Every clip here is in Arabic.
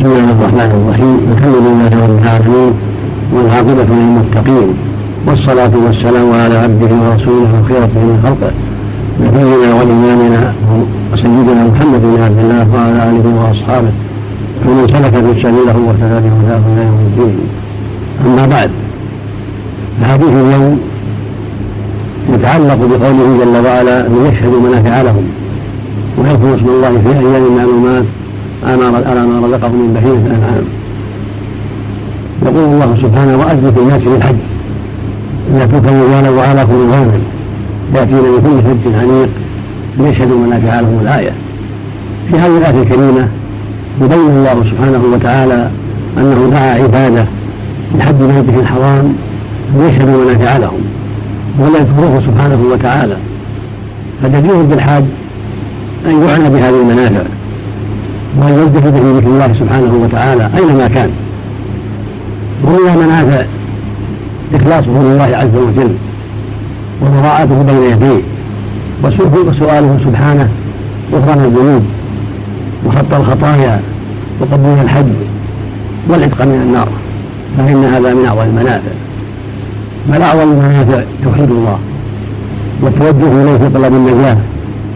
بسم الله الرحمن الرحيم. الحمد لله رب العالمين والعاقبة للمتقين والصلاة والسلام على عبده ورسوله وخيرته من خلقه. نبينا وإمامنا وسيدنا محمد بن عبد الله وعلى آله وأصحابه ومن سلك في سبيله واهتدى بهداه إلى يوم الدين. أما بعد فحديث اليوم يتعلق بقوله جل وعلا ليشهدوا منافع لهم ويذكر اسم الله في أيام معلومات على ما رزقهم من بهيمة الأنعام. يقول الله سبحانه في الناس بالحج يأتوك رجالا وعلى كل غنم يأتين من كل فج عميق. ليشهدوا منافع لهم الآية. في هذه الآية الكريمة يبين الله سبحانه وتعالى أنه دعا عباده لحج بيته الحرام ليشهدوا منافع لهم ولا يذكروه سبحانه وتعالى. فدليل بالحاج أن يعنى بهذه المنافع. وأن يلتفت به ذكر الله سبحانه وتعالى أينما كان؟ وهي منافع إخلاصه لله عز وجل ومراعاته بين يديه وسؤاله سبحانه غفران الذنوب وخط الخطايا وقبول الحج والعتق من النار فإن هذا من أعظم المنافع. بل أعظم المنافع توحيد الله والتوجه إليه في طلب النجاة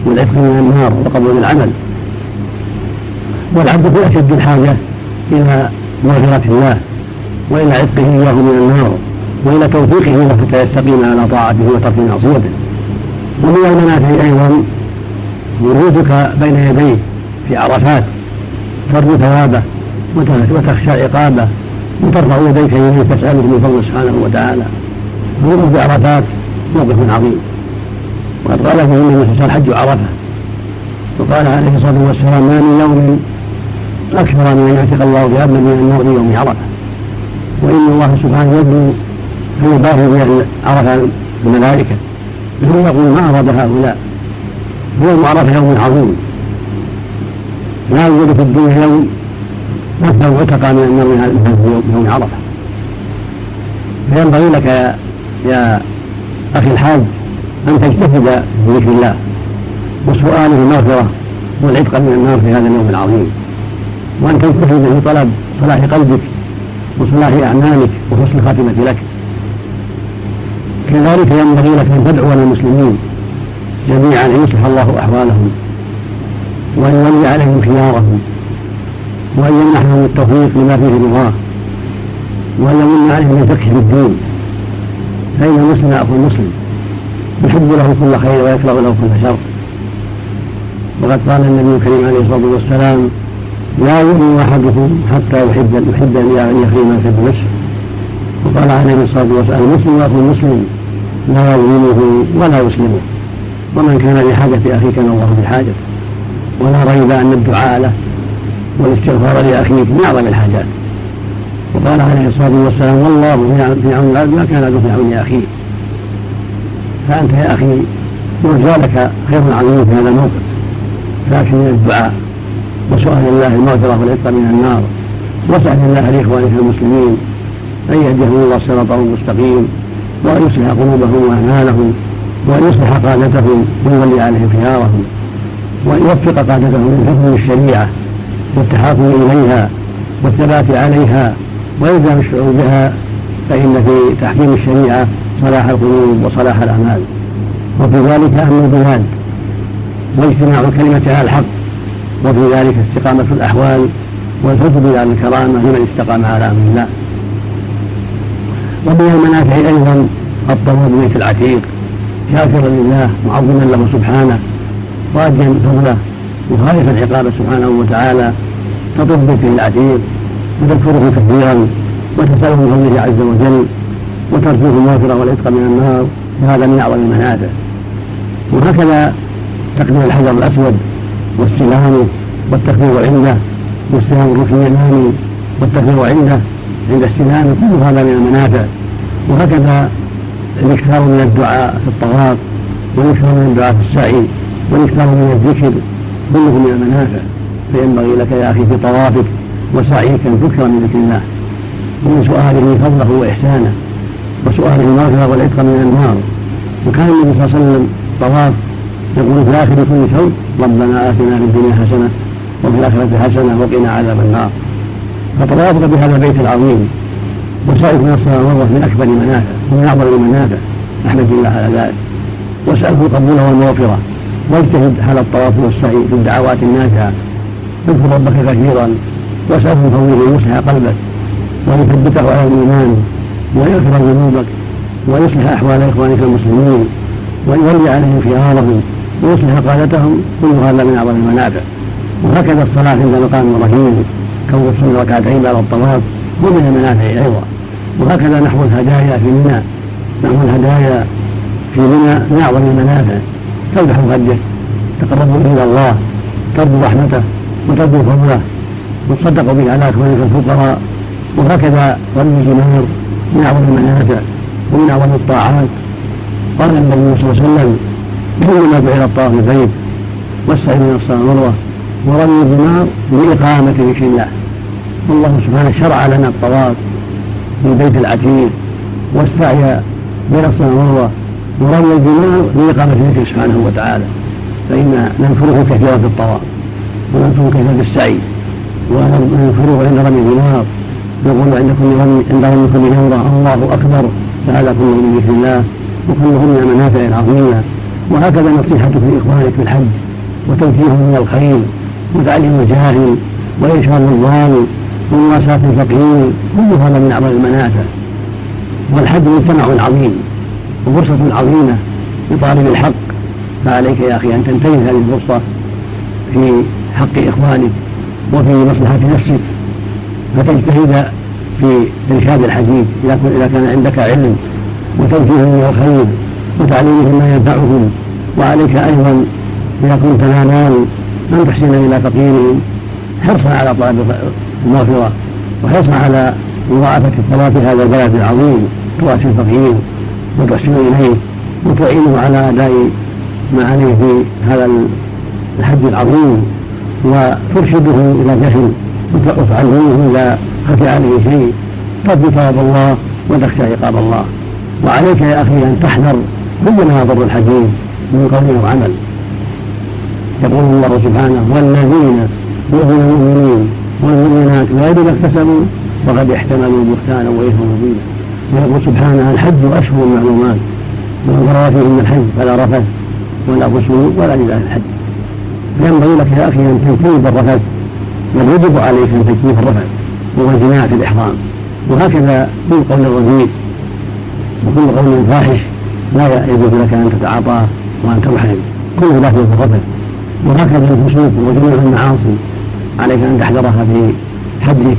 والعتق من النار وقبول العمل. والعبد في أشد الحاجة إلى مغفرة الله وإلى عتقه إياه من النار وإلى توفيقه له حتى يستقيم على طاعته وترك معصيته ومن المنافع أيضا ورودك بين يديه في عرفات ترجو ثوابه وتخشى عقابه وترفع يديك إليه تساله من فضله سبحانه وتعالى. الوقوف في عرفات موقف عظيم. وقد قال فيه النبي صلى الله عليه وسلم حج عرفة. وقال عليه الصلاة والسلام ما من يوم أكثر من ان يعتق الله بعبد من النور يوم عرفة. وإن الله سبحانه يبني فيباهي باهل عرفة الملائكة. ثم يقول ما أراد هؤلاء؟ يوم عرفه يوم عظيم. لا يوجد في الدنيا يوم أكثر عتق من النار يوم عرفة. فينبغي لك يا, يا أخي الحاج أن تجتهد بذكر الله وسؤاله المغفرة والعتق من النار في هذا اليوم العظيم. وأن تجتهد في طلب صلاح قلبك وصلاح أعمالك وحسن الخاتمة لك. كذلك ينبغي لك أن تدعو للمسلمين جميعا أن يصلح الله أحوالهم وأن يولي عليهم خيارهم وأن يمنحهم التوفيق لما فيه رضاه وأن يمن عليهم الفقه في الدين. فإن المسلم أخو المسلم يحب له كل خير ويكره له كل شر. وقد قال النبي الكريم عليه الصلاة والسلام لا يؤمن أحدكم حتى يحب يحب أن يخرج ما يحب نفسه وقال عليه الصلاة والسلام المسلم أخو المسلم لا يظلمه ولا يسلمه. ومن كان بحاجة أخيه كان الله بحاجته ولا ريب أن الدعاء له والاستغفار لاخيك من أعظم الحاجات. وقال عليه الصلاة والسلام والله في عون العبد ما كان له في عون اخيه فأنت يا أخي يرجى لك خير عظيم في هذا الموقف. فاكثر من الدعاء. وسؤال الله المغفرة والعتق من النار. واسال الله لاخوانك المسلمين أن يهديهم الله صراطه المستقيم وأن يصلح قلوبهم وأعمالهم وأن يصلح قادتهم ويولي عليهم خيارهم وأن يوفق قادتهم لحكم الشريعة والتحاكم إليها والثبات عليها وإلزام الشعور بها فإن في تحكيم الشريعة صلاح القلوب وصلاح الأعمال. وفي ذلك أمن البلاد واجتماع الكلمة على الحق وفي ذلك استقامة الأحوال والفوز بذلك الكرامة لمن استقام على أمر الله. ومن المنافع أيضا الطواف ببيت العتيق. شاكرا لله معظما له سبحانه. راجيا فضله وخالفا العقاب سبحانه وتعالى. تطوف به العتيق. وتذكره كثيرا. وتسأله من فضله عز وجل. وترجوه المغفرة والعتق من النار. وهذا من أعظم المنافع. وهكذا تقديم الحجر الأسود. واستلامه والتكبير عنده واستلام الركن اليماني والتكبير عنده عند استلامه كل هذا من المنافع. وهكذا الإكثار من الدعاء في الطواف والإكثار من الدعاء في السعي والإكثار من الذكر كله من المنافع. فينبغي لك يا أخي في طوافك وسعيك أن تكثر من ذكر الله. ومن سؤاله فضله وإحسانه وسؤاله المغفرة والعتق من النار. وكان النبي صلى الله عليه وسلم طواف يقول في آخر كل شوط ربنا آتنا في الدنيا حسنة وفي الآخرة حسنة وقنا عذاب النار. فطوافك بهذا البيت العظيم وسائل من الصلاه والمروه من أكبر المنافع ومن أعظم المنافع أحمد الله على ذلك. واساله القبول والمغفره واجتهد على الطواف والسعي في الدعوات النافعة. اذكر ربك كثيرا. واساله فضله ان يصلح قلبك. ويثبته على الإيمان. ويغفر ذنوبك. ويصلح أحوال إخوانك المسلمين. ويولي عليهم خيارهم. ويصلح قادتهم كل هذا من أعظم المنافع. وهكذا الصلاة عند مقام إبراهيم كون تصلي ركعتين بعد الطواف هو من المنافع أيضا. وهكذا نحو الهدايا في منى نحو الهدايا في منى من أعظم المنافع. تذبح خده تقرب إلى الله ترجو رحمته وترجو فضله وتصدق به على اخوانك الفقراء. وهكذا رمي الجمار من أعظم المنافع ومن أعظم الطاعات. قال النبي صلى الله عليه وسلم كل ما الطواف البيت والسعي من الصلاة والمروة ورمي الجمار لإقامة ذكر الله. والله سبحانه شرع لنا الطواف في البيت العتيق والسعي بين الصلاة والمروة ورمي الجمار لإقامة ذكره سبحانه وتعالى. فإن ننفره كثيرا في الطواف وننفره كثيرا في السعي وننفره عند رمي الجمار نقول عند كل عند رمي كل الله أكبر. فهذا كله من ذكر الله وكله من المنافع العظيمه وهكذا نصيحتك لإخوانك في الحج وتوجيههم من الخير وتعليم الجاهل وإرشاد الضال ومواساة الفقير كل هذا من أعظم المنافع. والحج مجتمع عظيم وفرصة عظيمة لطالب الحق. فعليك يا أخي أن تنتهز هذه الفرصة في حق إخوانك وفي مصلحة نفسك فتجتهد في إرشاد الحديث إذا كان عندك علم وتوجيههم إلى الخير. وتعليمهم ما ينفعهم وعليك أيضا إذا كنت لا مال أن تحسن إلى فقيرهم حرصا على طلب المغفرة وحرصا على مضاعفة الثواب في هذا البلد العظيم تواسي الفقير وتحسن إليه وتعينه على أداء ما عليه في هذا الحج العظيم. وترشده إلى جهل وتعلمه إذا خفي عليه شيء. ترجو ثواب الله وتخشى عقاب الله. وعليك يا أخي أن تحذر ما يضر الحديث من قول أو عمل يقول الله سبحانه والذين يؤذون المؤمنين والمؤمنات بغير ما اكتسبوا وقد احتملوا بهتانا وإثما مبينا. ويقول سبحانه الحج أشهر معلومات ومن فرغ فيهن الحج فلا رفث ولا فسوق ولا جزاء الحج. فينبغي لك يا أخي أن تجتنب الرفث بل يجب عليك أن تجتنب الرفث وهو الجماع في الإحرام. وهكذا كل قول الرذيل وكل قول فاحش لا يجوز لك أن تتعاطاه وأن تبحث كله داخل في الرفث وهكذا الفسوق وجميع المعاصي. عليك أن تحذرها في حدك.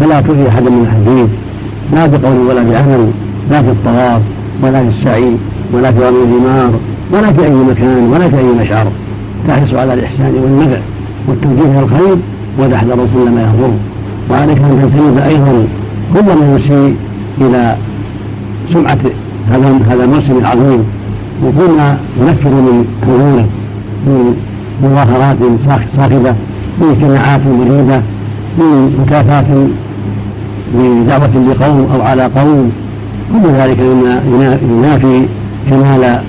فلا تؤذي احدا من الحديث. لا بقول ولا بعمل لا في الطواف ولا في السعي ولا في رمي الثمار ولا في أي مكان ولا في أي مشعر. تحرص على الإحسان والنفع والتوجيه الخير وتحذر كل ما يضر. وعليك أن تجتنب أيضا كل ما يسيء إلى سمعة هذا هذا الموسم العظيم وكنا ننفر من حضوره من مظاهرات صاخبة من اجتماعات مريبة من مكافآت بدعوة لقوم أو على قوم. كل ذلك ينافي كمال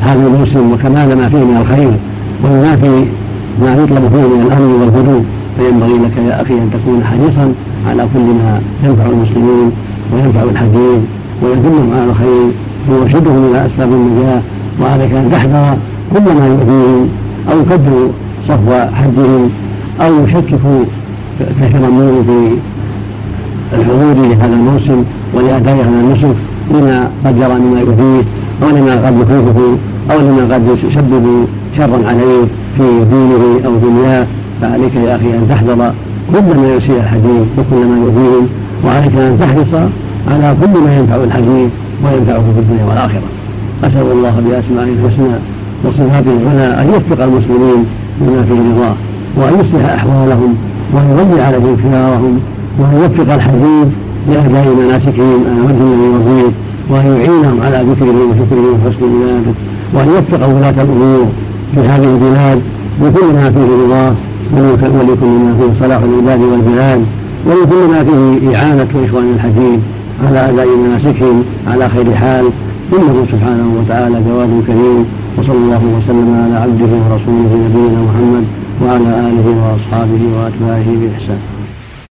هذا الموسم وكمال ما فيه من الخير وينافي ما يطلب فيه من الأمن والهدوء. فينبغي لك يا أخي أن تكون حريصا على كل ما ينفع المسلمين وينفع الحجين ويدلهم على الخير ويرشدهم إلى أسباب النجاة وعليك أن تحذر كل ما يؤذيهم أو يكدر صفو حجهم أو يشككوا كثيرا منه في الحضور لهذا الموسم ولأداء هذا النسك لما قد جرى مما يؤذيه أو لما قد يخيفه أو لما قد يسبب شرا عليه في دينه أو دنياه. فعليك يا أخي أن تحذر كل ما يسيء الحديث وكل ما يؤذيهم وعليك أن تحرص على كل ما ينفع الحديث وينفعه في الدنيا والآخرة. اسال الله باسمائه الحسنى وصفاته العلى أن يوفق المسلمين بما فيه رضاه وأن يصلح أحوالهم وأن يولي عليهم خيارهم وأن يوفق الحديث لاداء مناسكهم على وجه الذي يرضيه وأن يعينهم على ذكره وشكره وحسن عبادته وأن يوفق ولاة الأمور في هذه البلاد بكل ما فيه رضاه ولكل ما فيه صلاح العباد والبلاد ولكل ما فيه إعانة إخوان الحكيم. على أداء مناسكهم على خير حال. إنه سبحانه وتعالى جواد كريم وصلى الله وسلم على عبده ورسوله نبينا محمد وعلى آله وأصحابه وأتباعه بإحسان.